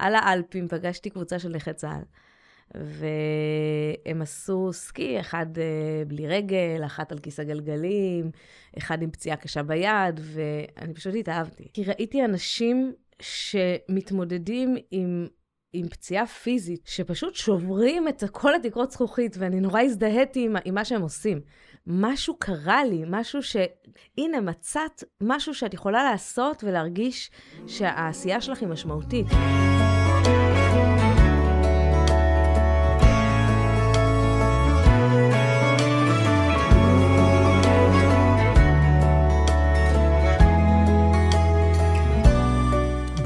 על האלפים פגשתי קבוצה של נכי צה"ל. והם עשו סקי, אחד uh, בלי רגל, אחת על כיסא גלגלים, אחד עם פציעה קשה ביד, ואני פשוט התאהבתי. כי ראיתי אנשים שמתמודדים עם, עם פציעה פיזית, שפשוט שוברים את כל התקרות זכוכית, ואני נורא הזדהיתי עם, עם מה שהם עושים. משהו קרה לי, משהו ש... הנה, מצאת משהו שאת יכולה לעשות ולהרגיש שהעשייה שלך היא משמעותית.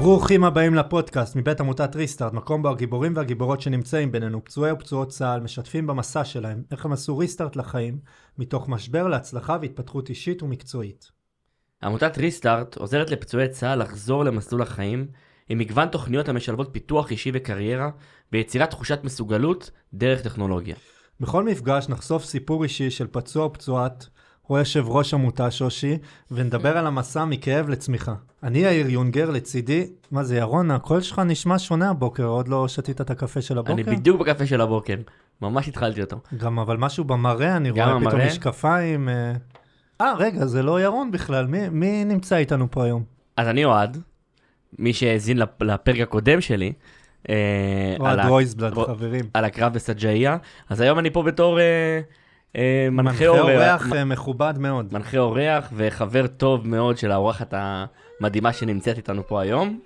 ברוכים הבאים לפודקאסט מבית עמותת ריסטארט, מקום בו הגיבורים והגיבורות שנמצאים בינינו, פצועי ופצועות צה"ל, משתפים במסע שלהם, איך הם עשו ריסטארט לחיים, מתוך משבר להצלחה והתפתחות אישית ומקצועית. עמותת ריסטארט עוזרת לפצועי צה"ל לחזור למסלול החיים, עם מגוון תוכניות המשלבות פיתוח אישי וקריירה, ויצירת תחושת מסוגלות דרך טכנולוגיה. בכל מפגש נחשוף סיפור אישי של פצוע או פצועת הוא יושב ראש עמותה שושי, ונדבר על המסע מכאב לצמיחה. אני יאיר יונגר, לצידי, מה זה ירון, הקול שלך נשמע שונה הבוקר, עוד לא שתית את הקפה של הבוקר? אני בדיוק בקפה של הבוקר, ממש התחלתי אותו. גם אבל משהו במראה, אני רואה המראה? פתאום משקפיים. אה, אה, רגע, זה לא ירון בכלל, מי, מי נמצא איתנו פה היום? אז אני אוהד, מי שהאזין לפ- לפרק הקודם שלי, אה, אוהד ה- רויסבלד, רו- חברים. על הקרב בסג'איה, אז היום אני פה בתור אה, מנחה מנחה אורח. אה, מכובד מאוד. מנחה אורח וחבר טוב מאוד של האורחת המדהימה שנמצאת איתנו פה היום.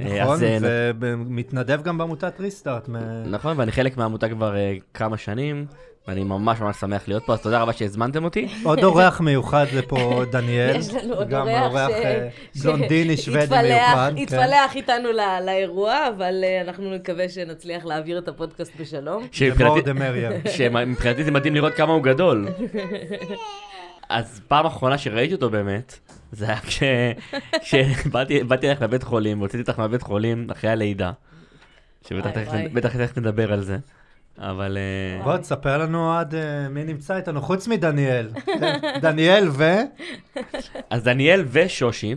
אה, נכון, אה, ומתנדב גם בעמותת ריסטארט. נכון, ואני חלק מהעמותה כבר אה, כמה שנים, ואני ממש ממש שמח להיות פה, אז תודה רבה שהזמנתם אותי. עוד אורח מיוחד זה פה דניאל. יש לנו עוד גם אורח אורח, ש- אה, ש- בלונדיני שוודי התפלח- מיוחד. כן. התפלח איתנו לאירוע, אבל אה, אנחנו נקווה שנצליח להעביר את הפודקאסט בשלום. שמבחינתי- זה מדהים לראות כמה הוא גדול. אז פעם אחרונה שראיתי אותו באמת, זה היה כש... כשבאתי באתי אלייך לבית חולים, והוצאתי אותך מהבית חולים אחרי הלידה. שבטח תכף נדבר על זה. אבל... אה, בוא תספר לנו עד אה, מי נמצא איתנו, חוץ מדניאל. דניאל ו... אז דניאל ושושי,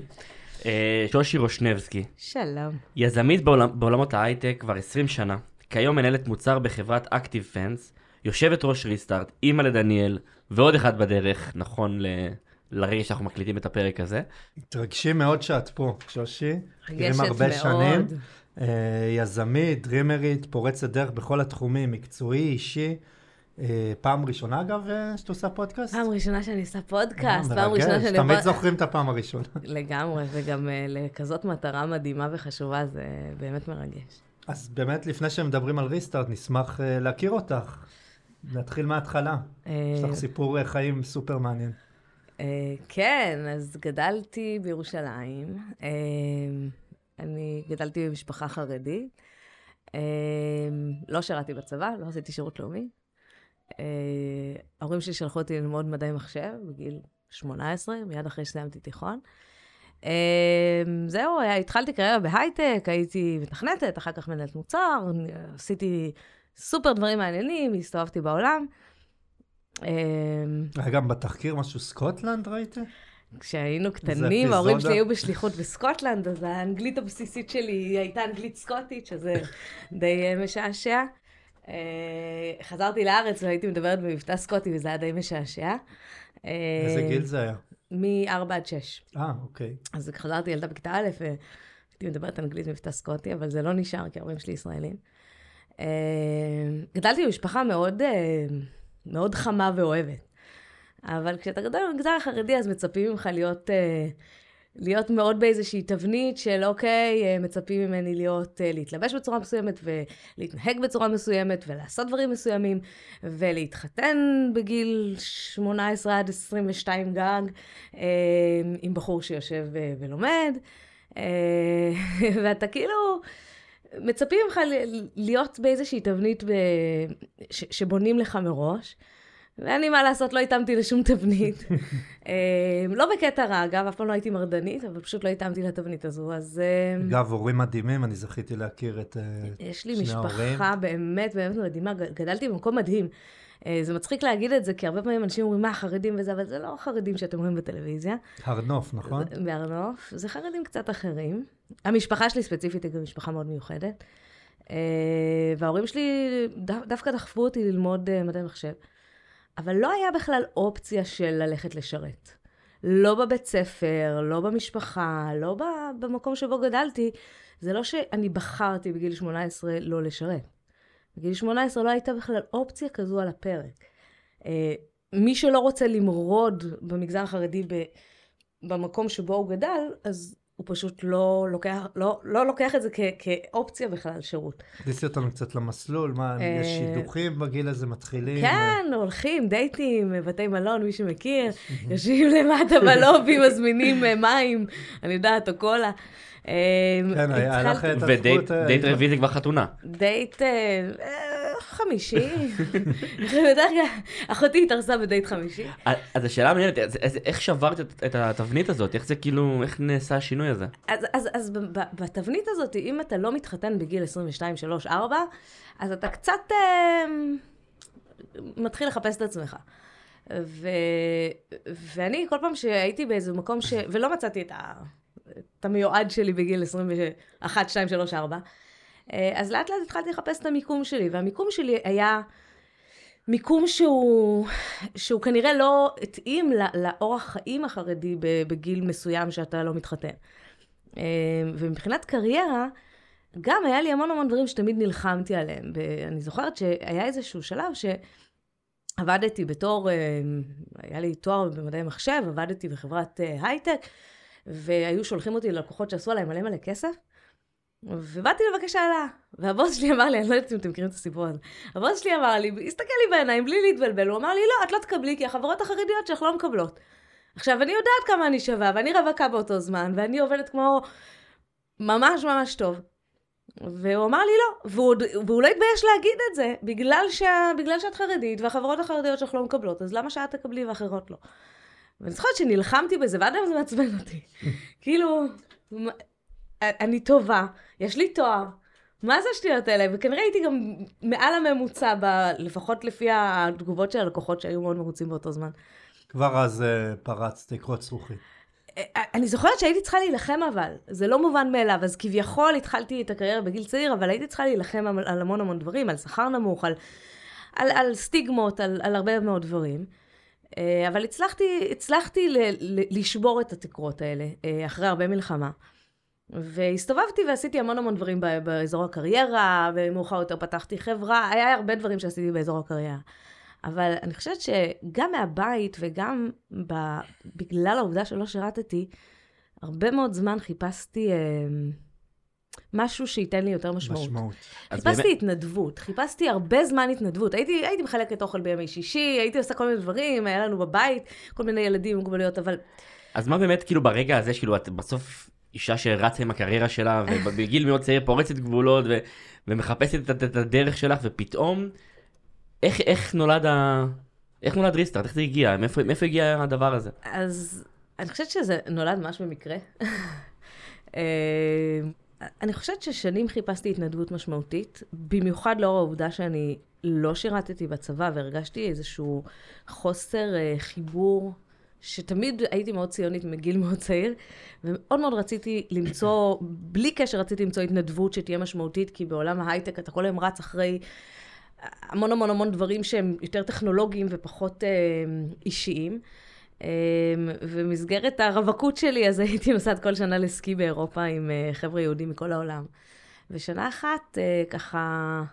אה, שושי רושנבסקי, שלום. יזמית בעולם, בעולמות ההייטק כבר 20 שנה, כיום מנהלת מוצר בחברת אקטיב פנס, יושבת ראש ריסטארט, אימא לדניאל, ועוד אחד בדרך, נכון ל... לרגע שאנחנו מקליטים את הפרק הזה. מתרגשים מאוד שאת פה, שושי. מכירים רגשת הרבה מאוד. שנים. אה, יזמית, דרימרית, פורצת דרך בכל התחומים, מקצועי, אישי. אה, פעם ראשונה אגב אה, שאת עושה פודקאסט? פעם ראשונה שאני עושה פודקאסט, פעם ראשונה שאני... תמיד זוכרים את הפעם הראשונה. לגמרי, וגם לכזאת מטרה מדהימה וחשובה, זה באמת מרגש. אז באמת, לפני שמדברים על ריסטארט, נשמח להכיר אותך. נתחיל מההתחלה. יש לך סיפור חיים סופר מעניין. כן, אז גדלתי בירושלים. אה, אני גדלתי במשפחה חרדית. אה, לא שירתי בצבא, לא עשיתי שירות לאומי. אה, ההורים שלי שלחו אותי ללמוד מדעי מחשב בגיל 18, מיד אחרי שסיימתי תיכון. אה, זהו, התחלתי קריירה בהייטק, הייתי מתכנתת, אחר כך מנהלת מוצר, עשיתי סופר דברים מעניינים, הסתובבתי בעולם. אה, היה גם בתחקיר משהו סקוטלנד ראיתי? כשהיינו קטנים, ההורים. שלי היו בשליחות בסקוטלנד, אז האנגלית הבסיסית שלי הייתה אנגלית סקוטית, שזה די אה, משעשע. אה, חזרתי לארץ והייתי מדברת במבטא סקוטי, וזה היה די משעשע. אה, איזה גיל זה היה? מ-4 עד 6. אה, אוקיי. אז חזרתי ילדה בכיתה א', והייתי מדברת אנגלית במבטא סקוטי, אבל זה לא נשאר, כי ההורים שלי ישראלים. אה, גדלתי במשפחה מאוד, אה, מאוד חמה ואוהבת. אבל כשאתה גדל במגזר החרדי, אז מצפים ממך להיות, אה, להיות מאוד באיזושהי תבנית של אוקיי, אה, מצפים ממני להיות, אה, להתלבש בצורה מסוימת ולהתנהג בצורה מסוימת ולעשות דברים מסוימים ולהתחתן בגיל 18 עד 22 גג עם בחור שיושב ולומד. ואתה כאילו, מצפים ממך להיות באיזושהי תבנית ב... ש... שבונים לך מראש. ואני, מה לעשות, לא התאמתי לשום תבנית. אה, לא בקטע רע, אגב, אף פעם לא הייתי מרדנית, אבל פשוט לא התאמתי לתבנית הזו, אז... אה, אגב, הורים מדהימים, אני זכיתי להכיר את אה, יש לי שני משפחה ההורים. באמת באמת מדהימה, גדלתי במקום מדהים. זה מצחיק להגיד את זה, כי הרבה פעמים אנשים אומרים, מה, חרדים וזה, אבל זה לא החרדים שאתם רואים בטלוויזיה. הר נוף, נכון? זה- בהר-נוף, זה חרדים קצת אחרים. המשפחה שלי ספציפית היא גם משפחה מאוד מיוחדת. וההורים שלי דו- דווקא דחפו אותי ללמוד מדעי מחשב. אבל לא היה בכלל אופציה של ללכת לשרת. לא בבית ספר, לא במשפחה, לא במקום שבו גדלתי. זה לא שאני בחרתי בגיל 18 לא לשרת. בגיל 18 לא הייתה בכלל אופציה כזו על הפרק. אה, מי שלא רוצה למרוד במגזר החרדי במקום שבו הוא גדל, אז הוא פשוט לא לוקח, לא, לא לוקח את זה כ- כאופציה בכלל, שירות. תכניסי אותנו קצת למסלול, מה, אה, יש שידוכים בגיל הזה מתחילים? כן, הולכים, דייטים, בתי מלון, מי שמכיר, יושבים למטה בלובי, מזמינים אה, מים, אני יודעת, או קולה. אה, כן, היה לך את ודייט הזכות... אה, דייט רביעי זה כבר חתונה. דייט חמישי. בדרך כלל, אחותי התארסה בדייט חמישי. אז השאלה המעניינת, איך שברת את- התבנית הזאת? איך זה כאילו, איך נעשה השינוי הזה? אז, בתבנית הזאת, אם אתה לא מתחתן בגיל 22, 3, 4, אז אתה קצת אה, מתחיל לחפש את עצמך. ו, ואני, כל פעם שהייתי באיזה מקום ש... ולא מצאתי את, ה, את המיועד שלי בגיל 21, 2, 3, 4, אה, אז לאט לאט התחלתי לחפש את המיקום שלי, והמיקום שלי היה מיקום שהוא, שהוא כנראה לא התאים לאורח חיים החרדי בגיל מסוים שאתה לא מתחתן. אה, ומבחינת קריירה, גם היה לי המון המון דברים שתמיד נלחמתי עליהם. ב- אני זוכרת שהיה איזשהו שלב שעבדתי בתור, אה, היה לי תואר במדעי מחשב, עבדתי בחברת אה, הייטק, והיו שולחים אותי ללקוחות שעשו עליהם מלא מלא כסף. ובאתי לבקש העלאה, והבוס שלי אמר לי, אני לא יודעת אם אתם מכירים את הסיפור הזה, הבוס שלי אמר לי, הסתכל לי בעיניים בלי להתבלבל, הוא אמר לי, לא, את לא תקבלי, כי החברות החרדיות שלך לא מקבלות. עכשיו, אני יודעת כמה אני שווה, ואני רווקה באותו זמן, ואני עובדת כמו ממש ממש טוב. והוא אמר לי לא, והוא, והוא לא התבייש להגיד את זה, בגלל, שה, בגלל שאת חרדית, והחברות החרדיות שלך לא מקבלות, אז למה שאת תקבלי ואחרות לא? ואני זוכרת שנלחמתי בזה, ועד היום זה מעצבן אותי. כאילו, אני טובה, יש לי תואר, מה זה השטויות האלה? וכנראה הייתי גם מעל הממוצע, ב, לפחות לפי התגובות של הלקוחות שהיו מאוד מרוצים באותו זמן. כבר אז אה, פרצת תקרות זכוכית. אה, אני זוכרת שהייתי צריכה להילחם אבל, זה לא מובן מאליו, אז כביכול התחלתי את הקריירה בגיל צעיר, אבל הייתי צריכה להילחם על, על המון המון דברים, על שכר נמוך, על, על, על סטיגמות, על, על הרבה מאוד דברים. אה, אבל הצלחתי, הצלחתי ל, ל, לשבור את התקרות האלה, אה, אחרי הרבה מלחמה. והסתובבתי ועשיתי המון המון דברים ב- באזור הקריירה, ומאוחר יותר פתחתי חברה, היה הרבה דברים שעשיתי באזור הקריירה. אבל אני חושבת שגם מהבית וגם ב... בגלל העובדה שלא שירתתי, הרבה מאוד זמן חיפשתי אה, משהו שייתן לי יותר משמעות. משמעות. חיפשתי באמת- התנדבות, חיפשתי הרבה זמן התנדבות. הייתי, הייתי מחלקת אוכל בימי שישי, הייתי עושה כל מיני דברים, היה לנו בבית כל מיני ילדים עם מוגבלויות, אבל אז מה באמת כאילו ברגע הזה, כאילו את בסוף אישה שרצה עם הקריירה שלה, ובגיל מאוד צעיר פורצת גבולות, ו- ומחפשת את, את הדרך שלך, ופתאום, איך, איך נולד ה... איך נולד ריסטארט? איך זה הגיע? מאיפה, מאיפה הגיע הדבר הזה? אז אני חושבת שזה נולד ממש במקרה. אה, אני חושבת ששנים חיפשתי התנדבות משמעותית, במיוחד לאור העובדה שאני לא שירתתי בצבא והרגשתי איזשהו חוסר אה, חיבור, שתמיד הייתי מאוד ציונית מגיל מאוד צעיר, ומאוד מאוד רציתי למצוא, בלי קשר רציתי למצוא התנדבות שתהיה משמעותית, כי בעולם ההייטק אתה כל היום רץ אחרי המון המון המון דברים שהם יותר טכנולוגיים ופחות אה, אישיים. אה, ובמסגרת הרווקות שלי, אז הייתי נוסעת כל שנה לסקי באירופה עם אה, חבר'ה יהודים מכל העולם. ושנה אחת, אה, ככה,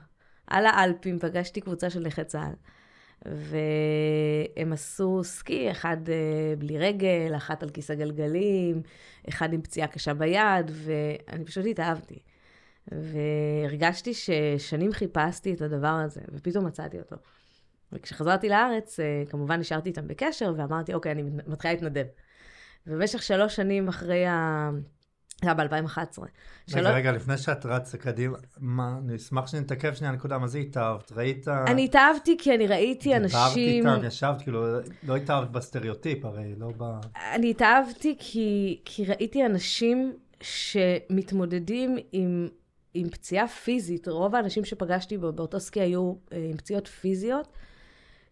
על האלפים פגשתי קבוצה של נכי צה"ל. והם עשו סקי, אחד אה, בלי רגל, אחת על כיסא גלגלים, אחד עם פציעה קשה ביד, ואני פשוט התאהבתי. והרגשתי ששנים חיפשתי את הדבר הזה, ופתאום מצאתי אותו. וכשחזרתי לארץ, אה, כמובן נשארתי איתם בקשר, ואמרתי, אוקיי, אני מתחילה להתנדב. ובמשך שלוש שנים אחרי זה היה ב-2011. רגע, רגע, לפני שאת רצה קדימה, מה, אני אשמח שנתעכב שנייה נקודה, מה זה התאהבת? ראית... אני התאהבתי כי אני ראיתי אנשים... דיברת איתם, ישבת, כאילו, לא התאהבת בסטריאוטיפ, הרי לא ב... אני התאהבתי כי, כי ראיתי אנשים שמתמודדים עם, עם פציעה פיזית. רוב האנשים שפגשתי באותו סקי היו אה, עם פציעות פיזיות,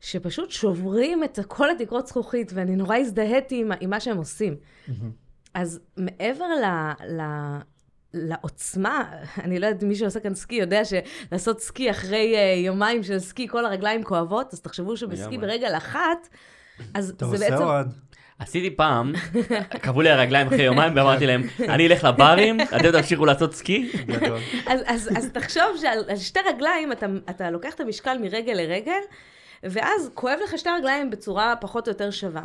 שפשוט שוברים את כל התקרות זכוכית, ואני נורא הזדהיתי עם, עם מה שהם עושים. אז מעבר ל, ל, לעוצמה, אני לא יודעת, מי שעושה כאן סקי יודע שלעשות סקי אחרי uh, יומיים של סקי, כל הרגליים כואבות, אז תחשבו שבסקי ברגל אחת, אז אתה זה עושה בעצם... עוד. עשיתי פעם, קבעו לי הרגליים אחרי יומיים ואמרתי להם, אני אלך לברים, אתם תמשיכו לעשות סקי. אז, אז, אז תחשוב שעל על שתי רגליים אתה, אתה לוקח את המשקל מרגל לרגל, ואז כואב לך שתי רגליים בצורה פחות או יותר שווה.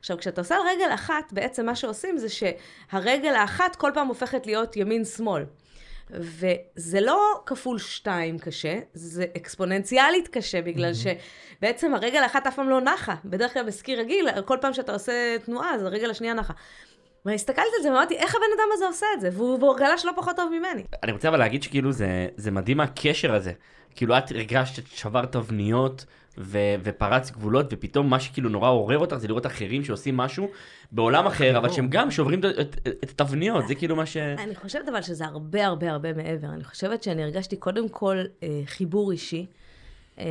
עכשיו, כשאתה עושה על רגל אחת, בעצם מה שעושים זה שהרגל האחת כל פעם הופכת להיות ימין-שמאל. וזה לא כפול שתיים קשה, זה אקספוננציאלית קשה, בגלל שבעצם הרגל האחת אף פעם לא נחה. בדרך כלל בסקי רגיל, כל פעם שאתה עושה תנועה, אז הרגל השנייה נחה. ואני הסתכלת על זה ואמרתי, איך הבן אדם הזה עושה את זה? והוא והוא גלש לא פחות טוב ממני. אני רוצה אבל להגיד שכאילו זה, זה מדהים הקשר הזה. כאילו את הרגשת ששברת תבניות ו- ופרץ גבולות, ופתאום מה שכאילו נורא עורר אותך זה לראות אחרים שעושים משהו בעולם אחר, אבל שהם גם שוברים את, התבניות, זה כאילו מה ש... אני חושבת אבל שזה הרבה הרבה הרבה מעבר. אני חושבת שאני הרגשתי קודם כל אה, חיבור אישי. אה,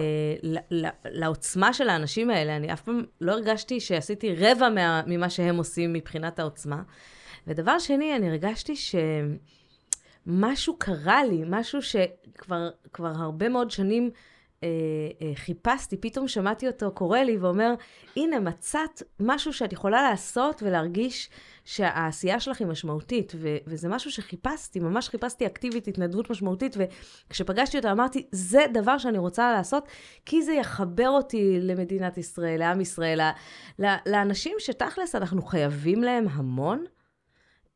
ל- ל- לעוצמה של האנשים האלה, אני אף פעם לא הרגשתי שעשיתי רבע מה, ממה שהם עושים מבחינת העוצמה. ודבר שני, אני הרגשתי שמשהו קרה לי, משהו שכבר כבר הרבה מאוד שנים אה, אה, חיפשתי, פתאום שמעתי אותו קורא לי ואומר, הנה, מצאת משהו שאת יכולה לעשות ולהרגיש שהעשייה שלך היא משמעותית, ו- וזה משהו שחיפשתי, ממש חיפשתי אקטיבית, התנדבות משמעותית, וכשפגשתי אותה אמרתי, זה דבר שאני רוצה לעשות, כי זה יחבר אותי למדינת ישראל, לעם ישראל, לאנשים שתכלס אנחנו חייבים להם המון.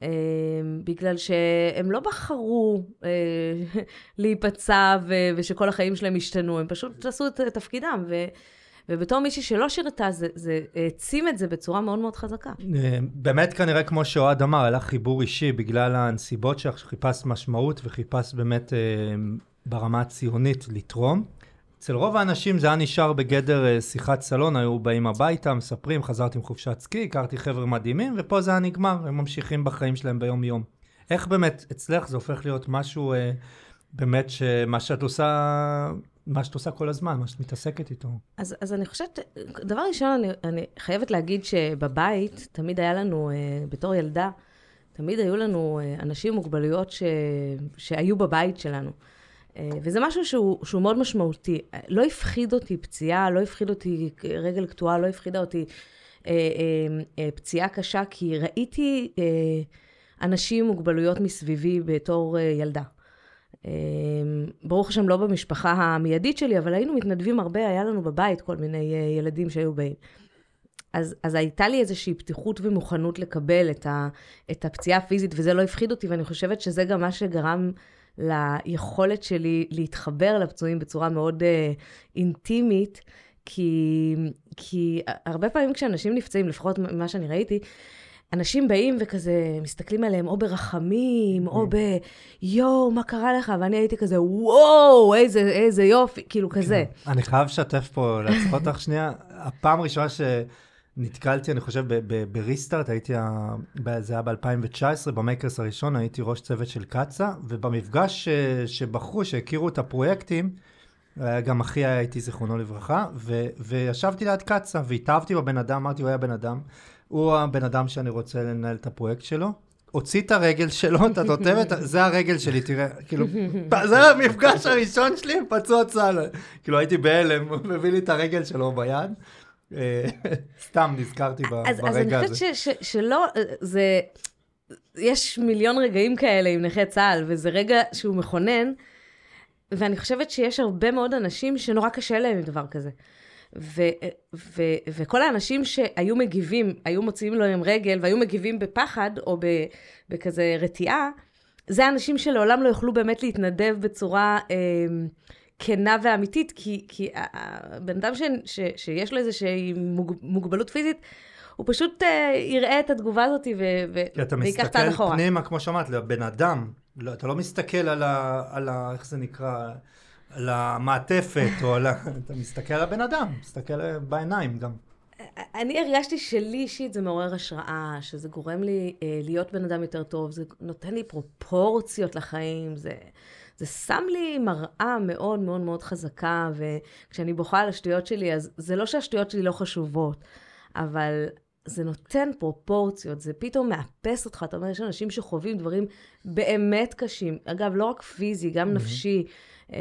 אה, בגלל שהם לא בחרו אה, להיפצע ו- ושכל החיים שלהם השתנו, הם פשוט עשו את תפקידם. ו- ובתור מישהי שלא שירתה, זה, העצים את זה בצורה מאוד מאוד חזקה. אה, באמת כנראה כמו שאוהד אמר, היה חיבור אישי בגלל הנסיבות שלך, שחיפשת משמעות וחיפשת באמת אה, ברמה הציונית לתרום. אצל רוב האנשים זה היה נשאר בגדר אה, שיחת סלון, היו באים הביתה, מספרים, חזרתי עם חופשת סקי, הכרתי חבר'ה מדהימים, ופה זה היה נגמר, הם ממשיכים בחיים שלהם ביום-יום. איך באמת אצלך זה הופך להיות משהו, אה, באמת, שמה שאת עושה, מה שאת עושה כל הזמן, מה שאת מתעסקת איתו. אז, אז אני חושבת, דבר ראשון, אני, אני חייבת להגיד שבבית, תמיד היה לנו, אה, בתור ילדה, תמיד היו לנו אה, אנשים עם מוגבלויות ש, שהיו בבית שלנו. אה, וזה משהו שהוא, שהוא מאוד משמעותי. לא הפחיד אותי פציעה, לא הפחיד אותי רגל קטועה, לא הפחידה אותי אה, אה, אה, פציעה קשה, כי ראיתי אה, אנשים עם מוגבלויות מסביבי בתור אה, ילדה. אה, ברוך השם, לא במשפחה המיידית שלי, אבל היינו מתנדבים הרבה, היה לנו בבית כל מיני אה, ילדים שהיו באים. אז, אז הייתה לי איזושהי פתיחות ומוכנות לקבל את, ה, את הפציעה הפיזית, וזה לא הפחיד אותי, ואני חושבת שזה גם מה שגרם ליכולת שלי להתחבר לפצועים בצורה מאוד uh, אינטימית, כי, כי הרבה פעמים כשאנשים נפצעים, לפחות ממה שאני ראיתי, אנשים באים וכזה מסתכלים עליהם או ברחמים, או ב... יואו, מה קרה לך? ואני הייתי כזה, וואו, איזה, איזה יופי, כאילו כזה. אני חייב לשתף פה, לעצור אותך שנייה. הפעם הראשונה שנתקלתי, אני חושב, בריסטארט, הייתי, זה היה ב-2019, במייקרס הראשון, הייתי ראש צוות של קצ"א, ובמפגש ש- שבחרו, שהכירו את הפרויקטים, גם אחי היה איתי, זיכרונו לברכה, ו- וישבתי ליד קצ"א, והתאהבתי בבן אדם, אמרתי, הוא היה בן אדם. הוא הבן אדם שאני רוצה לנהל את הפרויקט שלו. הוציא את הרגל שלו, את התותבת, זה הרגל שלי, תראה, כאילו, זה המפגש הראשון שלי פצוע צה"ל. כאילו, הייתי בהלם, הוא מביא לי את הרגל שלו ביד. סתם נזכרתי ב- אז, אז ברגע אני הזה. חושבת שלא, זה, יש מיליון רגעים כאלה עם נכי צה"ל, וזה רגע שהוא מכונן, ואני חושבת שיש הרבה מאוד אנשים שנורא קשה להם עם דבר כזה. ו, ו, וכל האנשים שהיו מגיבים, היו מוציאים לו עם רגל והיו מגיבים בפחד או ב, בכזה רתיעה, זה אנשים שלעולם לא יוכלו באמת להתנדב בצורה אה, כנה ואמיתית, כי, כי הבן אדם ש, ש, שיש לו איזושהי מוג, מוגבלות פיזית, הוא פשוט אה, יראה את התגובה הזאת כי אתה ויקח צעד מסתכל אחורה. פנימה, כמו שאמרת, לבן אדם. לא, אתה לא מסתכל על ה... על ה... איך זה נקרא? על המעטפת, או על ה... אתה מסתכל על הבן אדם, מסתכל בעיניים גם. אני הרגשתי שלי אישית זה מעורר השראה, שזה גורם לי אה, להיות בן אדם יותר טוב, זה נותן לי פרופורציות לחיים, זה, זה שם לי מראה מאוד מאוד מאוד חזקה, וכשאני בוכה על השטויות שלי, אז זה לא שהשטויות שלי לא חשובות, אבל זה נותן פרופורציות, זה פתאום מאפס אותך, אתה אומר, יש אנשים שחווים דברים באמת קשים. אגב, לא רק פיזי, גם mm-hmm. נפשי. אה,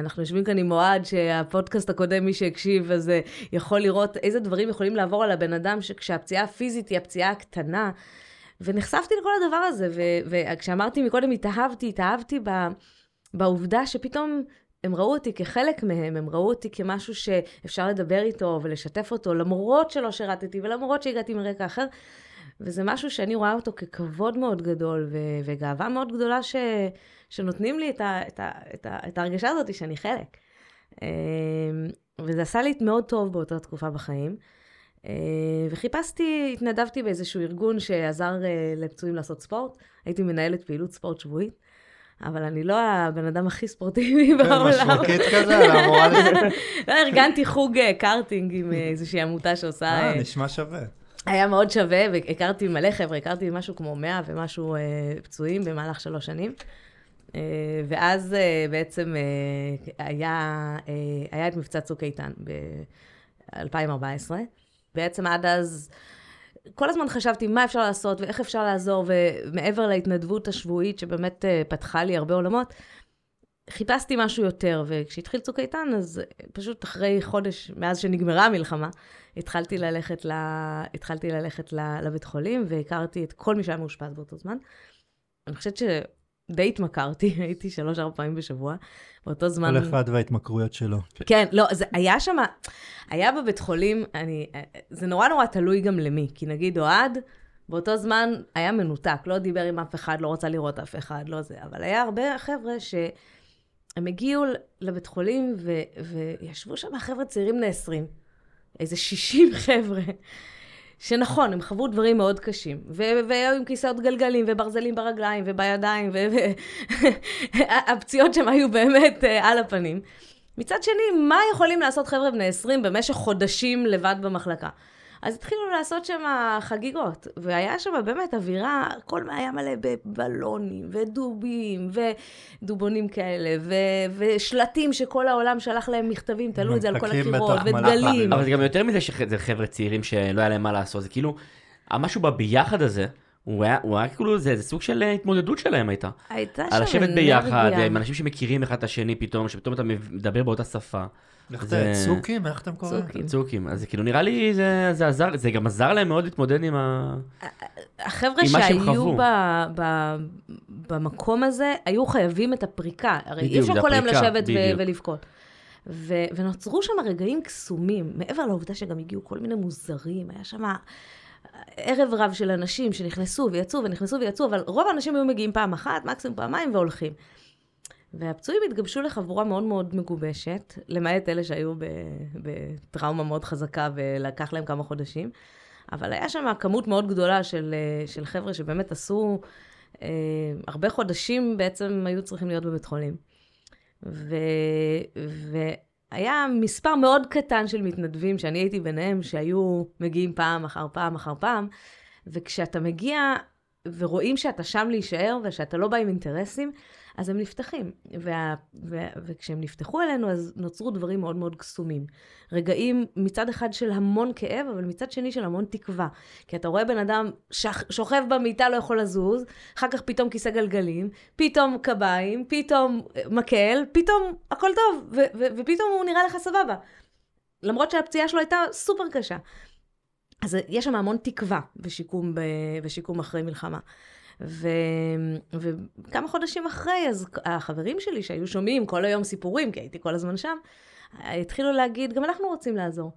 אנחנו יושבים כאן עם אוהד, שהפודקאסט הקודם, מי שהקשיב, אז אה, יכול לראות איזה דברים יכולים לעבור על הבן אדם, שכשהפציעה הפיזית היא הפציעה הקטנה. ונחשפתי לכל הדבר הזה, וכשאמרתי מקודם, התאהבתי, התאהבתי ב... בעובדה שפתאום הם ראו אותי כחלק מהם, הם ראו אותי כמשהו שאפשר לדבר איתו ולשתף אותו, למרות שלא שירתתי ולמרות שהגעתי מרקע אחר. וזה משהו שאני רואה אותו ככבוד מאוד גדול ו- וגאווה מאוד גדולה ש- שנותנים לי את, ה- את, ה- את, ה- את ההרגשה הזאת שאני חלק. אמ, וזה עשה לי מאוד טוב באותה תקופה בחיים. אמ, וחיפשתי, התנדבתי באיזשהו ארגון שעזר אה, לפצועים לעשות ספורט. הייתי מנהלת פעילות ספורט שבועית. אבל אני לא הבן אדם הכי ספורטיבי כן, בעולם. משרוקית כזה, על המורה לזה. לא, ארגנתי חוג אה, קארטינג עם אה, איזושהי עמותה שעושה... אה, אה, נשמע שווה. היה מאוד שווה, והכרתי מלא חבר'ה, הכרתי משהו כמו 100 ומשהו אה, פצועים במהלך שלוש שנים. אה, ואז אה, בעצם אה, היה, אה, היה את מבצע צוק איתן ב-2014. בעצם עד אז, כל הזמן חשבתי מה אפשר לעשות ואיך אפשר לעזור, ומעבר להתנדבות השבועית שבאמת אה, פתחה לי הרבה עולמות, חיפשתי משהו יותר, וכשהתחיל צוק איתן, אז פשוט אחרי חודש מאז שנגמרה המלחמה, התחלתי ללכת, ל... התחלתי ללכת לבית חולים, והכרתי את כל מי שהיה מאושפז באותו זמן. אני חושבת שדי התמכרתי, הייתי שלוש-ארבע פעמים בשבוע. באותו זמן... כל אחד וההתמכרויות שלו. כן, לא, זה היה שם, היה בבית חולים, אני, זה נורא נורא תלוי גם למי, כי נגיד אוהד, באותו זמן היה מנותק, לא דיבר עם אף אחד, לא רצה לראות אף אחד, לא זה, אבל היה הרבה חבר'ה שהם הגיעו לבית חולים ו... וישבו שם חבר'ה צעירים בני 20, איזה 60 חבר'ה. שנכון, הם חוו דברים מאוד קשים, והיו עם כיסאות גלגלים, וברזלים ברגליים, ובידיים, והפציעות שם היו באמת uh, על הפנים. מצד שני, מה יכולים לעשות חבר'ה בני 20 במשך חודשים לבד במחלקה? אז התחילו לעשות שם חגיגות, והיה שם באמת אווירה, הכל היה מלא בבלונים, ודובים, ודובונים כאלה, ו- ושלטים שכל העולם שלח להם מכתבים, תלו את זה על כל הקירות, ודגלים. אבל זה גם יותר מזה שזה חבר'ה צעירים שלא היה להם מה לעשות, זה כאילו, המשהו בביחד הזה, הוא היה, הוא היה כאילו, זה, זה סוג של התמודדות שלהם הייתה. הייתה שם על אנרגיה. לשבת ביחד, עם אנשים שמכירים אחד את השני פתאום, שפתאום אתה מדבר באותה שפה. זה- צוקים? איך אתם קוראים? צוקים. צוקים. אז זה כאילו נראה לי זה, זה עזר, זה גם עזר להם מאוד להתמודד עם ה... החבר'ה עם מה שהם שהיו חוו. ב, ב, במקום הזה, היו חייבים את הפריקה. הרי אי אפשר כל היום לשבת ו-. ולבכות. ו- ונוצרו שם רגעים קסומים, מעבר לעובדה שגם הגיעו כל מיני מוזרים, היה שם ערב רב של אנשים שנכנסו ויצאו ונכנסו ויצאו, אבל רוב האנשים היו מגיעים פעם אחת, מקסימום פעמיים והולכים. והפצועים התגבשו לחבורה מאוד מאוד מגובשת, למעט אלה שהיו בטראומה מאוד חזקה ולקח להם כמה חודשים. אבל היה שם כמות מאוד גדולה של, של חבר'ה שבאמת עשו, אה, הרבה חודשים בעצם היו צריכים להיות בבית חולים. ו, והיה מספר מאוד קטן של מתנדבים, שאני הייתי ביניהם, שהיו מגיעים פעם אחר פעם אחר פעם, וכשאתה מגיע ורואים שאתה שם להישאר ושאתה לא בא עם אינטרסים, אז הם נפתחים. וה, ו, וכשהם נפתחו אלינו, אז נוצרו דברים מאוד מאוד קסומים. רגעים מצד אחד של המון כאב, אבל מצד שני של המון תקווה. כי אתה רואה בן אדם שח, שוכב במיטה, לא יכול לזוז, אחר כך פתאום כיסא גלגלים, פתאום קביים, פתאום אה, מקל, פתאום הכל טוב, ו, ו, ופתאום הוא נראה לך סבבה. למרות שהפציעה שלו הייתה סופר קשה. אז יש שם המון תקווה בשיקום, ב- בשיקום אחרי מלחמה. ו... וכמה חודשים אחרי, אז החברים שלי שהיו שומעים כל היום סיפורים, כי הייתי כל הזמן שם, התחילו להגיד, גם אנחנו רוצים לעזור.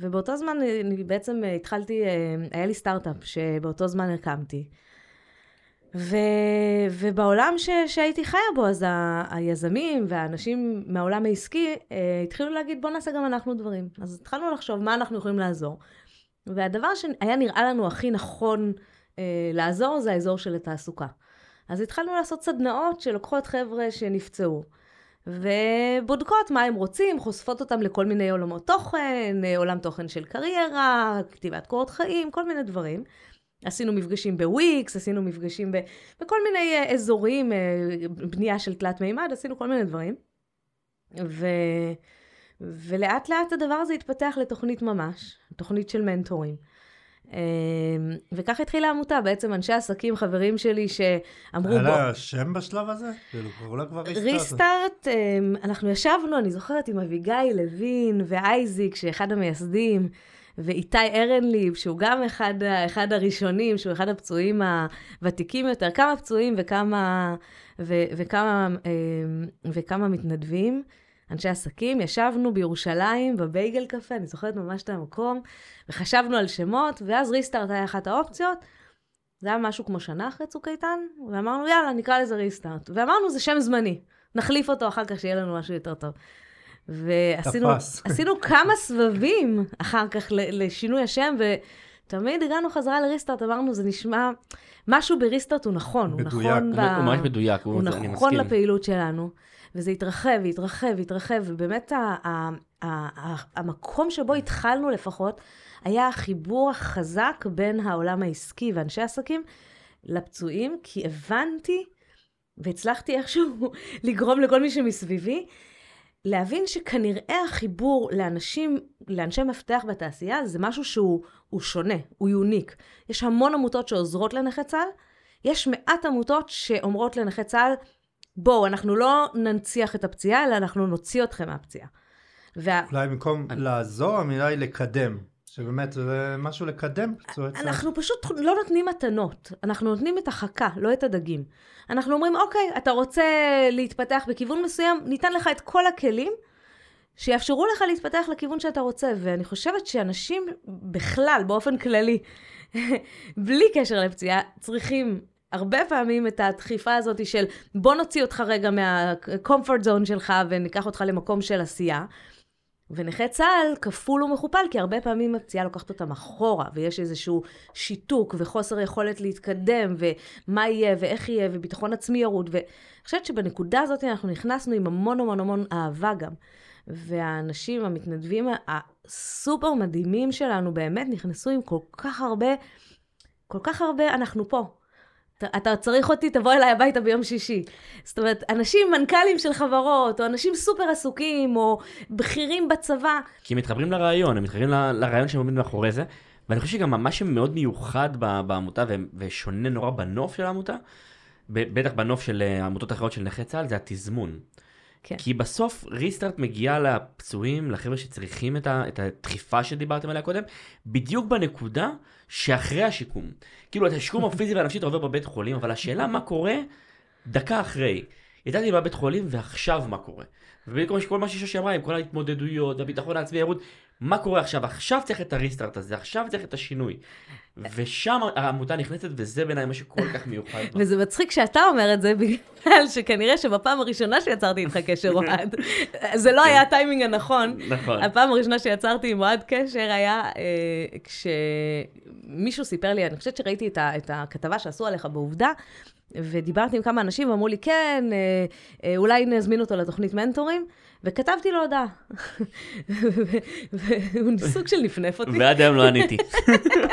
ובאותו זמן אני בעצם התחלתי, היה לי סטארט-אפ שבאותו זמן הקמתי. ו... ובעולם ש... שהייתי חיה בו, אז ה... היזמים והאנשים מהעולם העסקי אה, התחילו להגיד, בוא נעשה גם אנחנו דברים. אז התחלנו לחשוב מה אנחנו יכולים לעזור. והדבר שהיה נראה לנו הכי נכון אה, לעזור זה האזור של התעסוקה. אז התחלנו לעשות סדנאות שלוקחות חבר'ה שנפצעו. ובודקות מה הם רוצים, חושפות אותם לכל מיני עולמות תוכן, אה, עולם תוכן של קריירה, כתיבת קורות חיים, כל מיני דברים. עשינו מפגשים בוויקס, עשינו מפגשים ב, בכל מיני אה, אזורים, אה, בנייה של תלת מימד, עשינו כל מיני דברים. ו, ולאט לאט הדבר הזה התפתח לתוכנית ממש, תוכנית של מנטורים. אמ, וככה התחילה העמותה, בעצם אנשי עסקים, חברים שלי שאמרו... היה לה שם בשלב הזה? כאילו, קראו לה כבר ריסטארט? ריסטארט, אמ, אנחנו ישבנו, אני זוכרת, עם אביגיל לוין ואייזיק, שאחד המייסדים, ואיתי ארנליב, שהוא גם אחד, אחד הראשונים, שהוא אחד הפצועים הוותיקים יותר, כמה פצועים וכמה, ו, וכמה, אמ, וכמה מתנדבים. אנשי עסקים, ישבנו בירושלים, בבייגל קפה, אני זוכרת ממש את המקום, וחשבנו על שמות, ואז ריסטארט היה אחת האופציות. זה היה משהו כמו שנה אחרי צוק איתן, ואמרנו, יאללה, נקרא לזה ריסטארט. ואמרנו, זה שם זמני, נחליף אותו אחר כך, שיהיה לנו משהו יותר טוב. ועשינו כמה סבבים אחר כך לשינוי השם, ותמיד הגענו חזרה לריסטארט, אמרנו, זה נשמע, משהו בריסטארט הוא נכון. הוא נכון ב... הוא ממש מדויק, הוא נכון לפעילות שלנו. וזה התרחב והתרחב והתרחב, ובאמת ה- ה- ה- ה- המקום שבו התחלנו לפחות, היה החיבור החזק בין העולם העסקי ואנשי עסקים לפצועים, כי הבנתי והצלחתי איכשהו לגרום לכל מי שמסביבי, להבין שכנראה החיבור לאנשים, לאנשי מפתח בתעשייה, זה משהו שהוא שונה, הוא יוניק. יש המון עמותות שעוזרות לנכי צה"ל, יש מעט עמותות שאומרות לנכי צה"ל, בואו, אנחנו לא ננציח את הפציעה, אלא אנחנו נוציא אתכם מהפציעה. וה... אולי במקום אני... לעזור, המילה היא לקדם. שבאמת זה משהו לקדם פצועי צה"ל. אנחנו פשוט לא נותנים מתנות, אנחנו נותנים את החכה, לא את הדגים. אנחנו אומרים, אוקיי, אתה רוצה להתפתח בכיוון מסוים, ניתן לך את כל הכלים שיאפשרו לך להתפתח לכיוון שאתה רוצה. ואני חושבת שאנשים בכלל, באופן כללי, בלי קשר לפציעה, צריכים הרבה פעמים את הדחיפה הזאת של בוא נוציא אותך רגע מה-comfort zone שלך וניקח אותך למקום של עשייה. ונכה צה"ל כפול ומכופל, כי הרבה פעמים הפציעה לוקחת אותם אחורה, ויש איזשהו שיתוק וחוסר יכולת להתקדם, ומה יהיה ואיך יהיה, וביטחון עצמי ירוד. ואני חושבת שבנקודה הזאת אנחנו נכנסנו עם המון המון המון אהבה גם. והאנשים, המתנדבים הסופר מדהימים שלנו, באמת נכנסו עם כל כך הרבה, כל כך הרבה, אנחנו פה. אתה צריך אותי, תבוא אליי הביתה ביום שישי. זאת אומרת, אנשים, מנכ"לים של חברות, או אנשים סופר עסוקים, או בכירים בצבא. כי הם מתחברים לרעיון, הם מתחברים לרעיון שעומד מאחורי זה. ואני חושב שגם מה שמאוד מיוחד בעמותה, ושונה נורא בנוף של העמותה, בטח בנוף של אה, עמותות אחרות של נכי צה"ל, זה התזמון. כן. כי בסוף ריסטארט מגיע לפצועים, לחבר'ה שצריכים את, ה, את הדחיפה שדיברתם עליה קודם, בדיוק בנקודה שאחרי השיקום. כאילו, את השיקום הפיזי והנפשי אתה עובר בבית חולים, אבל השאלה מה קורה דקה אחרי. יצאתי מהבית חולים ועכשיו מה קורה. ובדיוק כל מה ששושי אמרה עם כל ההתמודדויות, הביטחון העצמי, הירוד, מה קורה עכשיו? עכשיו צריך את הריסטארט הזה, עכשיו צריך את השינוי. ושם העמותה נכנסת, וזה בעיניי מה שכל כך מיוחד. וזה מצחיק שאתה אומר את זה, בגלל שכנראה שבפעם הראשונה שיצרתי איתך קשר אוהד, זה לא היה הטיימינג הנכון. נכון. הפעם הראשונה שיצרתי עם אוהד קשר היה אה, כשמישהו סיפר לי, אני חושבת שראיתי את הכתבה שעשו עליך בעובדה, ודיברתי עם כמה אנשים, ואמרו לי, כן, אה, אה, אולי נזמין אותו לתוכנית מנטורים, וכתבתי לו הודעה. והוא סוג של נפנף אותי. ועד היום לא עניתי.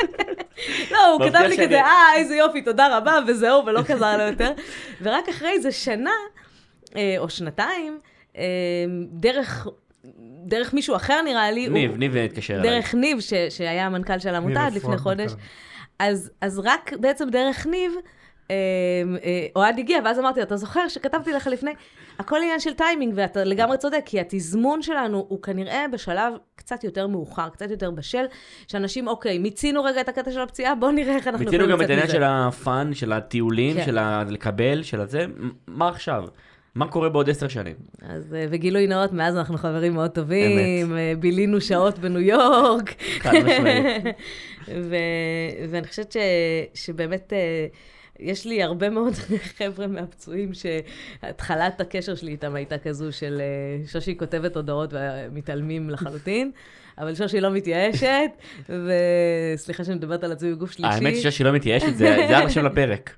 לא, הוא כתב לי כזה, אה, איזה יופי, תודה רבה, וזהו, ולא חזר לו יותר. ורק אחרי איזה שנה, אה, או שנתיים, דרך... דרך מישהו אחר נראה לי. ניב, הוא, ניב התקשר אליי. דרך ניב, ש, שהיה המנכ"ל של העמותה עד לפני חודש. אז, אז רק בעצם דרך ניב, אוהד הגיע, ואז אמרתי לו, אתה זוכר שכתבתי לך לפני, הכל עניין של טיימינג, ואתה לגמרי צודק, כי התזמון שלנו הוא כנראה בשלב קצת יותר מאוחר, קצת יותר בשל, שאנשים, אוקיי, מיצינו רגע את הקטע של הפציעה, בואו נראה איך אנחנו יכולים לצאת מזה. מיצינו גם את העניין של הפאן, של הטיולים, כן. של לקבל, של הזה, מה עכשיו? מה קורה בעוד עשר שנים? אז, אה, וגילוי נאות, מאז אנחנו חברים מאוד טובים, אמת. אה, בילינו שעות בניו יורק. חד משמעית. ואני חושבת ש... שבאמת... יש לי הרבה מאוד חבר'ה מהפצועים שהתחלת הקשר שלי איתם הייתה כזו של אה, שושי כותבת הודעות ומתעלמים לחלוטין. אבל שושי לא מתייאשת, וסליחה שאני מדברת על עצמי בגוף שלישי. האמת ששושי לא מתייאשת, זה היה עכשיו לפרק.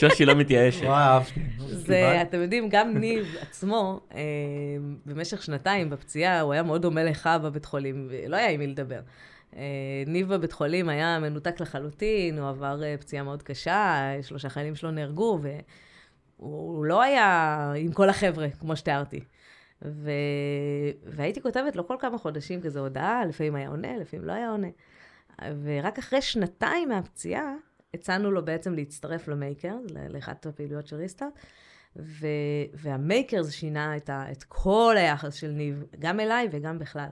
שושי לא מתייאשת. אהבתי. זה, אתם יודעים, גם ניב עצמו, אה, במשך שנתיים בפציעה, הוא היה מאוד דומה לך בבית חולים, ולא היה עם מי לדבר. אה, ניב בבית חולים היה מנותק לחלוטין, הוא עבר אה, פציעה מאוד קשה, שלושה חיילים שלו נהרגו, והוא לא היה עם כל החבר'ה, כמו שתיארתי. ו... והייתי כותבת לו כל כמה חודשים כזה הודעה, לפעמים היה עונה, לפעמים לא היה עונה. ורק אחרי שנתיים מהפציעה, הצענו לו בעצם להצטרף למייקרס, לאחת הפעילויות של ריסטארט, ו... והמייקרס שינה את, ה... את כל היחס של ניב, גם אליי וגם בכלל,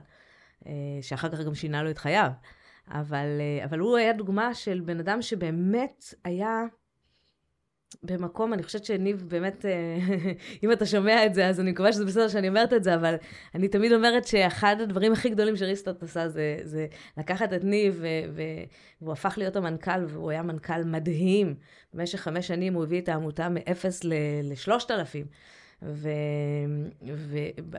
שאחר כך גם שינה לו את חייו. אבל, אה, אבל הוא היה דוגמה של בן אדם שבאמת היה במקום, אני חושבת שניב באמת, אה, אם אתה שומע את זה, אז אני מקווה שזה בסדר שאני אומרת את זה, אבל אני תמיד אומרת שאחד הדברים הכי גדולים שריסטוט עשה זה, זה לקחת את ניב, ו, והוא הפך להיות המנכ"ל, והוא היה מנכ"ל מדהים. במשך חמש שנים הוא הביא את העמותה מ-0 ל-3,000.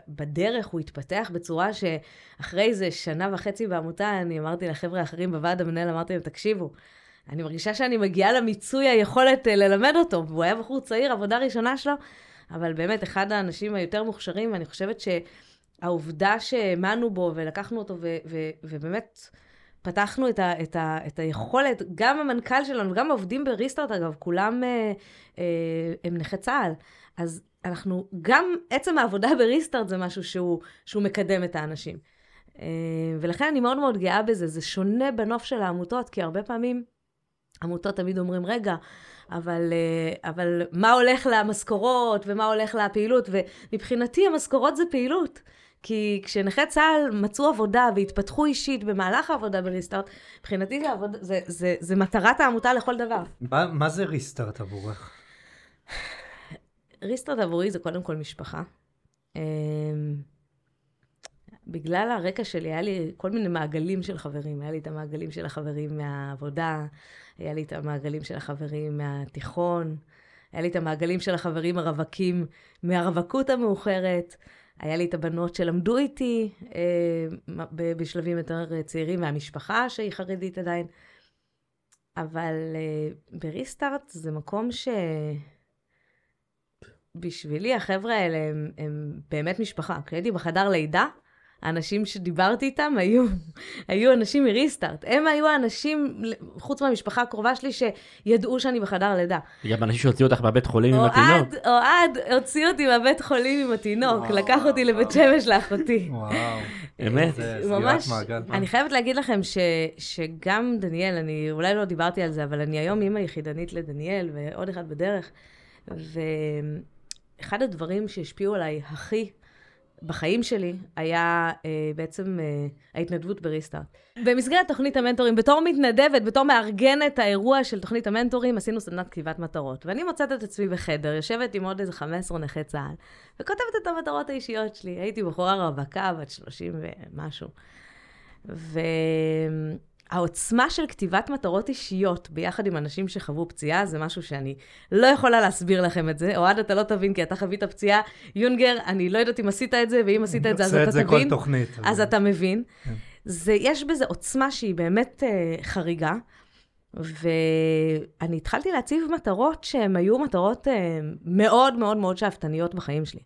ובדרך הוא התפתח בצורה שאחרי איזה שנה וחצי בעמותה, אני אמרתי לחבר'ה האחרים בוועד המנהל, אמרתי להם, תקשיבו, אני מרגישה שאני מגיעה למיצוי היכולת אה, ללמד אותו, והוא היה בחור צעיר, עבודה ראשונה שלו, אבל באמת, אחד האנשים היותר מוכשרים, ואני חושבת שהעובדה שהאמנו בו ולקחנו אותו, ו- ו- ובאמת פתחנו את, ה- את, ה- את היכולת, גם המנכ"ל שלנו, וגם העובדים בריסטארט, אגב, כולם אה, אה, הם נכי צה"ל, אז אנחנו, גם עצם העבודה בריסטארט זה משהו שהוא, שהוא מקדם את האנשים. אה, ולכן אני מאוד מאוד גאה בזה, זה שונה בנוף של העמותות, כי הרבה פעמים... עמותות תמיד אומרים, רגע, אבל, אה, אבל מה הולך למשכורות ומה הולך לפעילות? ומבחינתי המשכורות זה פעילות. כי כשנכי צה"ל מצאו עבודה והתפתחו אישית במהלך העבודה בריסטארט, מבחינתי זה, עבוד, זה, זה, זה מטרת העמותה לכל דבר. מה, מה זה ריסטארט עבורך? ריסטארט עבורי זה קודם כל משפחה. אמ, בגלל הרקע שלי, היה לי כל מיני מעגלים של חברים. היה לי את המעגלים של החברים מהעבודה, היה לי את המעגלים של החברים מהתיכון, היה לי את המעגלים של החברים הרווקים מהרווקות המאוחרת, היה לי את הבנות שלמדו איתי אה, בשלבים יותר צעירים מהמשפחה שהיא חרדית עדיין. אבל אה, בריסטארט זה מקום שבשבילי החבר'ה האלה הם, הם באמת משפחה. כשהייתי בחדר לידה, האנשים שדיברתי איתם היו, היו אנשים מריסטארט. הם היו האנשים, חוץ מהמשפחה הקרובה שלי, שידעו שאני בחדר לידה. גם אנשים שהוציאו אותך מהבית חולים עם התינוק. אוהד הוציא אותי מהבית חולים עם התינוק, לקח אותי לבית שמש לאחותי. וואו. אמת. מעגל. אני חייבת להגיד לכם ש, שגם דניאל, אני אולי לא דיברתי על זה, אבל אני היום אימא יחידנית לדניאל, ועוד אחד בדרך, ואחד הדברים שהשפיעו עליי הכי בחיים שלי היה אה, בעצם אה, ההתנדבות בריסטארט. במסגרת תוכנית המנטורים, בתור מתנדבת, בתור מארגנת האירוע של תוכנית המנטורים, עשינו סדנת כתיבת מטרות. ואני מוצאת את עצמי בחדר, יושבת עם עוד איזה 15 נכי צה"ל, וכותבת את המטרות האישיות שלי. הייתי בחורה רווקה, בת 30 ומשהו. ו... העוצמה של כתיבת מטרות אישיות ביחד עם אנשים שחוו פציעה, זה משהו שאני לא יכולה להסביר לכם את זה. אוהד, אתה לא תבין, כי אתה חווית פציעה. יונגר, אני לא יודעת אם עשית את זה, ואם עשית את זה, אז אתה תבין. עושה את זה כל תוכנית. אז אתה מבין. כן. זה, יש בזה עוצמה שהיא באמת uh, חריגה. ואני התחלתי להציב מטרות שהן היו מטרות uh, מאוד מאוד מאוד שאפתניות בחיים שלי.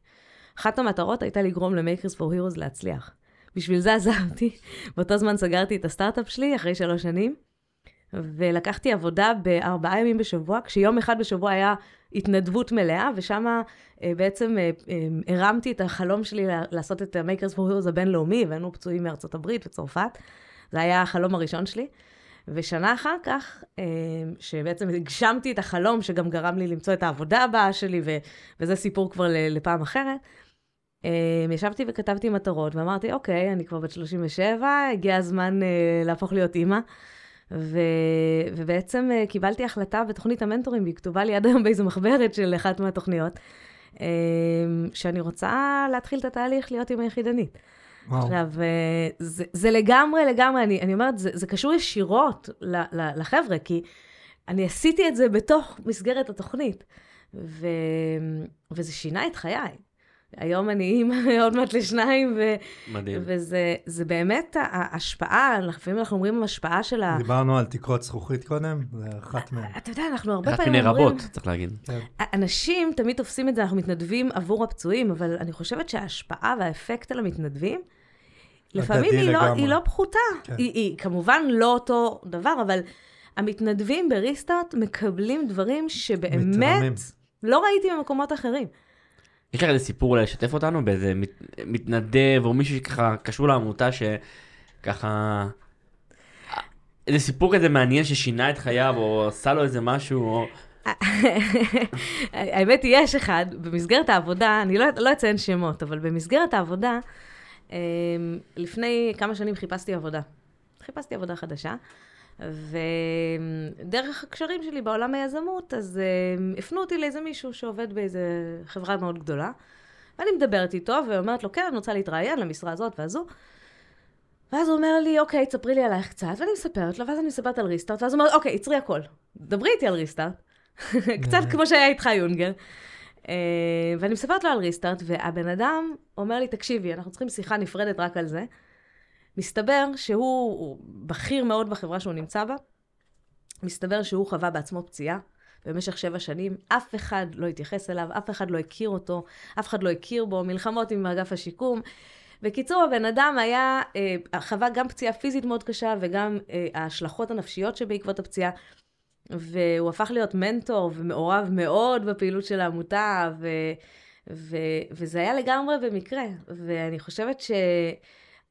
אחת המטרות הייתה לגרום ל-Makers for Heroes להצליח. בשביל זה עזבתי. באותו זמן סגרתי את הסטארט-אפ שלי אחרי שלוש שנים, ולקחתי עבודה בארבעה ימים בשבוע, כשיום אחד בשבוע היה התנדבות מלאה, ושם אה, בעצם אה, אה, הרמתי את החלום שלי לעשות את ה-Makers for Heroes הבינלאומי, הבאנו פצועים מארצות הברית וצרפת. זה היה החלום הראשון שלי. ושנה אחר כך, שבעצם הגשמתי את החלום, שגם גרם לי למצוא את העבודה הבאה שלי, ו- וזה סיפור כבר לפעם אחרת, ישבתי וכתבתי מטרות, ואמרתי, אוקיי, אני כבר בת 37, הגיע הזמן אה, להפוך להיות אימא. ו... ובעצם אה, קיבלתי החלטה בתוכנית המנטורים, והיא כתובה לי עד היום באיזו מחברת של אחת מהתוכניות, אמ, שאני רוצה להתחיל את התהליך להיות אימא יחידנית. וואו. עכשיו, אה, זה, זה לגמרי, לגמרי, אני, אני אומרת, זה, זה קשור ישירות ל, ל, לחבר'ה, כי אני עשיתי את זה בתוך מסגרת התוכנית, ו... וזה שינה את חיי. היום אני אימא עוד מעט לשניים, ו... מדהים. וזה זה באמת ההשפעה, לפעמים אנחנו אומרים השפעה של ה... דיברנו על תקרות זכוכית קודם, זה אחת מהן. אתה יודע, אנחנו הרבה אחת פעמים מיני אומרים... רבות, צריך להגיד. כן. אנשים תמיד תופסים את זה, אנחנו מתנדבים עבור הפצועים, אבל אני חושבת שההשפעה והאפקט על המתנדבים, לפעמים היא לא. היא לא פחותה. כן. היא, היא כמובן לא אותו דבר, אבל המתנדבים בריסטארט מקבלים דברים שבאמת מתרמים. לא ראיתי במקומות אחרים. יש לך איזה סיפור אולי לשתף אותנו באיזה מת, מתנדב או מישהו שככה קשור לעמותה שככה... איזה סיפור כזה מעניין ששינה את חייו או עשה לו איזה משהו או... האמת היא, יש אחד, במסגרת העבודה, אני לא, לא אציין שמות, אבל במסגרת העבודה, אמ, לפני כמה שנים חיפשתי עבודה. חיפשתי עבודה חדשה, ודרך הקשרים שלי בעולם היזמות, אז אמ, הפנו אותי לאיזה מישהו שעובד באיזה חברה מאוד גדולה, ואני מדברת איתו, ואומרת לו, כן, אני רוצה להתראיין למשרה הזאת והזו. ואז הוא אומר לי, אוקיי, תספרי לי עלייך קצת, ואני מספרת לו, ואז אני מספרת על ריסטארט, ואז הוא אומר, אוקיי, עצרי הכל. דברי איתי על ריסטארט. קצת כמו שהיה איתך, יונגר. אה, ואני מספרת לו על ריסטארט, והבן אדם אומר לי, תקשיבי, אנחנו צריכים שיחה נפרדת רק על זה. מסתבר שהוא הוא בכיר מאוד בחברה שהוא נמצא בה. מסתבר שהוא חווה בעצמו פציעה במשך שבע שנים. אף אחד לא התייחס אליו, אף אחד לא הכיר אותו, אף אחד לא הכיר בו, מלחמות עם אגף השיקום. בקיצור, הבן אדם היה, אה, חווה גם פציעה פיזית מאוד קשה וגם אה, ההשלכות הנפשיות שבעקבות הפציעה. והוא הפך להיות מנטור ומעורב מאוד בפעילות של העמותה, ו, ו, וזה היה לגמרי במקרה. ואני חושבת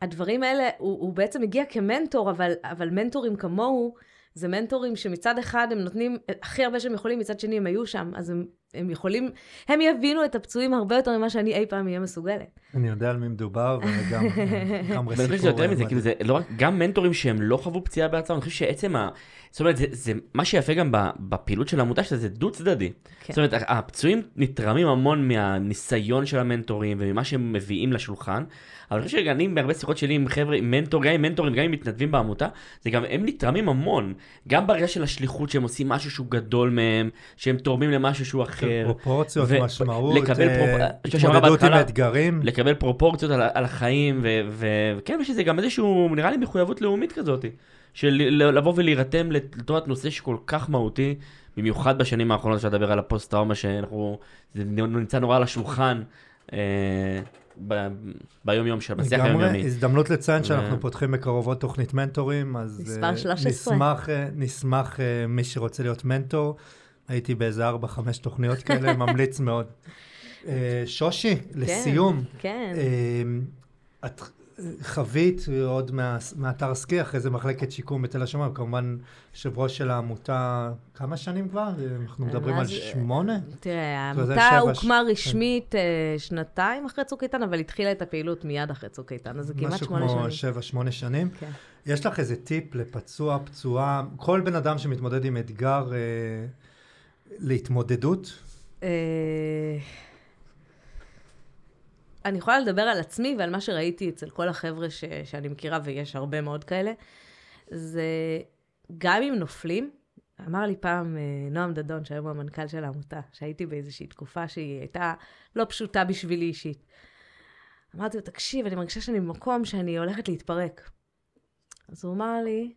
שהדברים האלה, הוא, הוא בעצם הגיע כמנטור, אבל, אבל מנטורים כמוהו, זה מנטורים שמצד אחד הם נותנים הכי הרבה שהם יכולים, מצד שני הם היו שם, אז הם, הם יכולים, הם יבינו את הפצועים הרבה יותר ממה שאני אי פעם אהיה מסוגלת. אני יודע על מי מדובר, וגם גם ואני חושב שזה יותר מזה, כאילו זה לא רק, גם מנטורים שהם לא חוו פציעה בעצמם, אני חושב שעצם ה... זאת אומרת, זה, זה מה שיפה גם ב- בפעילות של העמותה, שזה דו צדדי. כן. זאת אומרת, הפצועים נתרמים המון מהניסיון של המנטורים וממה שהם מביאים לשולחן, אבל אני חושב שאני בהרבה שיחות שלי עם חבר'ה, עם מנטור, גם עם מנטורים, גם עם מתנדבים בעמותה, זה גם, הם נתרמים המון. גם בראייה של השליחות, שהם עושים משהו שהוא גדול מהם, שהם תורמים למשהו שהוא אחר. פרופורציות, ו- משמעות, לקבל אה, פרופ- התמודדות עם אתגרים. לקבל פרופורציות על, על החיים, וכן, יש לזה גם איזשהו, נראה לי מחויבות לאומית כזאת, של לבוא ולהירתם לטובת נושא שכל כך מהותי, במיוחד בשנים האחרונות, אפשר לדבר על הפוסט-טראומה, שאנחנו, זה נמצא נורא על השולחן. ב- ביום-יום של בשיח לגמרי, היומיומי. הזדמנות לציין ו- שאנחנו פותחים בקרוב עוד תוכנית מנטורים, אז מספר אה, 13. נשמח, אה, נשמח אה, מי שרוצה להיות מנטור. הייתי באיזה 4-5 תוכניות כאלה, ממליץ מאוד. שושי, לסיום, כן. את חווית עוד מה- מאתר סקי, אחרי זה מחלקת שיקום בתל השומר, כמובן יושב ראש של העמותה, כמה שנים כבר? אנחנו מדברים על שמונה? תראה, העמותה הוקמה ש- רשמית אה, שנתיים אחרי צוק איתן, אבל התחילה את הפעילות מיד אחרי צוק איתן, אז זה כמעט משהו שמונה כמו שנים. שבע, שמונה שנים. כן. יש לך איזה טיפ לפצוע, פצועה, כל בן אדם שמתמודד עם אתגר אה, להתמודדות? אה, אני יכולה לדבר על עצמי ועל מה שראיתי אצל כל החבר'ה ש, שאני מכירה, ויש הרבה מאוד כאלה, זה גם אם נופלים, אמר לי פעם אה, נועם דדון, שהיום הוא המנכ"ל של העמותה, שהייתי באיזושהי תקופה שהיא הייתה לא פשוטה בשבילי אישית. אמרתי לו, תקשיב, אני מרגישה שאני במקום שאני הולכת להתפרק. אז הוא אמר לי,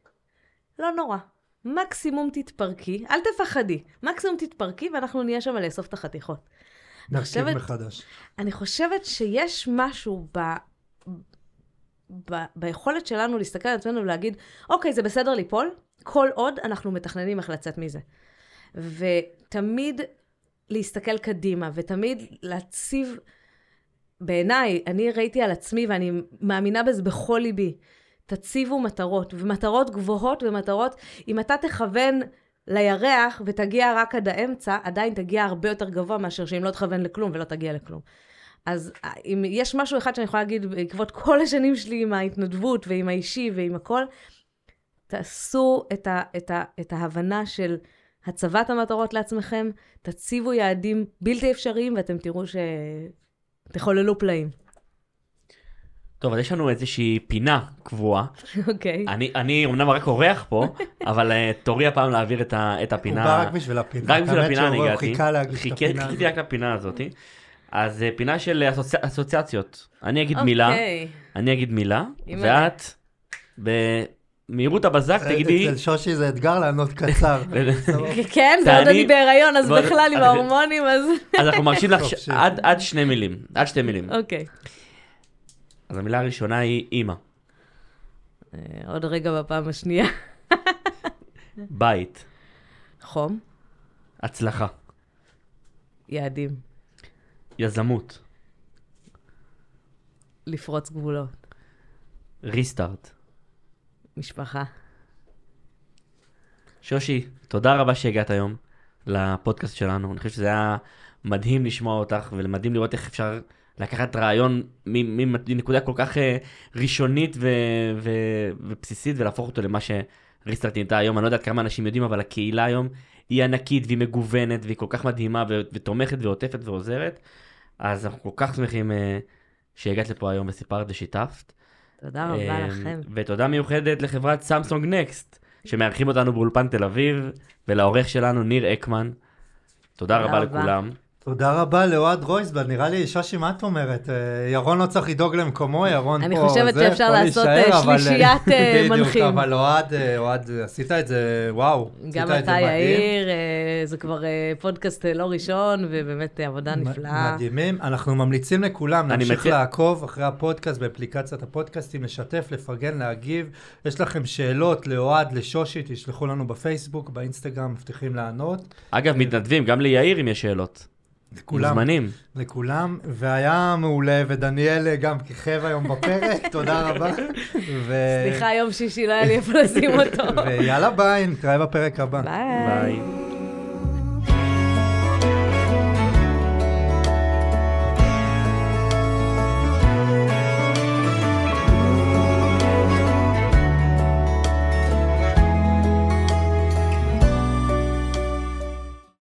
לא נורא, מקסימום תתפרקי, אל תפחדי, מקסימום תתפרקי ואנחנו נהיה שם לאסוף את החתיכות. נרכיב מחדש. אני חושבת שיש משהו ב... ב... ביכולת שלנו להסתכל על עצמנו ולהגיד, אוקיי, זה בסדר ליפול, כל עוד אנחנו מתכננים איך לצאת מזה. ותמיד להסתכל קדימה, ותמיד להציב, בעיניי, אני ראיתי על עצמי ואני מאמינה בזה בכל ליבי, תציבו מטרות, ומטרות גבוהות ומטרות, אם אתה תכוון לירח ותגיע רק עד האמצע, עדיין תגיע הרבה יותר גבוה מאשר שאם לא תכוון לכלום ולא תגיע לכלום. אז אה, אם יש משהו אחד שאני יכולה להגיד בעקבות כל השנים שלי עם ההתנדבות ועם האישי ועם הכל, תעשו את, ה, את, ה, את ההבנה של הצבת המטרות לעצמכם, תציבו יעדים בלתי אפשריים ואתם תראו שתחוללו פלאים. טוב, אז יש לנו איזושהי פינה קבועה. אוקיי. אני, אני אמנם רק אורח פה, אבל אה, תורי הפעם להעביר את, ה, את הוא הפינה. בא רק בשביל הפינה. רק בשביל הפינה אני הגעתי. חיכה להגיש את הפינה הזאת. חיכיתי רק לפינה הזאת. אז אה, פינה של אסוצ... אסוציאציות. אני אגיד מילה, אוקיי. אני אגיד מילה. ואת במהירות הבזק תגידי... אצל שושי זה אתגר לענות קצר. כן, זה עוד אני בהיריון, אז בכלל עם אני- ההורמונים, אז... אז אנחנו מרשים לך עד שני מילים, עד שתי מילים. אוקיי. אז המילה הראשונה היא אימא, אה, עוד רגע בפעם השנייה. בית, חום, הצלחה, יעדים, יזמות, לפרוץ גבולות, ריסטארט. משפחה. שושי, תודה רבה שהגעת היום לפודקאסט שלנו. אני חושב שזה היה מדהים לשמוע אותך, ומדהים לראות איך אפשר לקחת רעיון מנקודה כל כך אה, ראשונית ו- ו- ובסיסית, ולהפוך אותו למה שריסטארט נהייתה היום. אני לא יודעת כמה אנשים יודעים, אבל הקהילה היום היא ענקית והיא מגוונת, והיא כל כך מדהימה, ו- ותומכת ועוטפת ועוזרת. אז אנחנו כל כך שמחים אה, שהגעת לפה היום וסיפרת ושיתפת. תודה רבה אה, לכם. ותודה מיוחדת לחברת סמסונג נקסט, שמארחים אותנו באולפן תל אביב, ולעורך שלנו ניר אקמן. תודה תודה רבה רבה. לכולם. תודה רבה לאוהד רויסבלד, נראה לי, שושי, מה את אומרת? אה, ירון לא צריך לדאוג למקומו, ירון פה, אני חושבת זה, שאפשר לעשות, אה, אבל, שלישיית, אה, בדיוק, מנחים. אבל אוהד, אה, אוהד, עשית את זה, וואו. גם עשית את זה אתה, מדהים. יאיר, אה, זה כבר אה, פודקאסט אה, לא ראשון, ובאמת אה, עבודה נפלאה. מדהימים. אנחנו ממליצים לכולם להמשיך לעקוב אחרי הפודקאסט באפליקציית הפודקאסטים, לשתף, לפרגן, להגיב. יש לכם שאלות לאוהד, לשושי, תשלחו לנו בפייסבוק, באינסטגרם, מבטיחים לענות. אגב, מתנדבים, גם ליאיר אם יש שאלות. לכולם, מוזמנים. לכולם, והיה מעולה, ודניאל אה, גם כיכב היום בפרק, תודה רבה. ו... סליחה, יום שישי לא היה לי איפה לשים אותו. ויאללה ביי, נתראה בפרק הבא. ביי. ביי.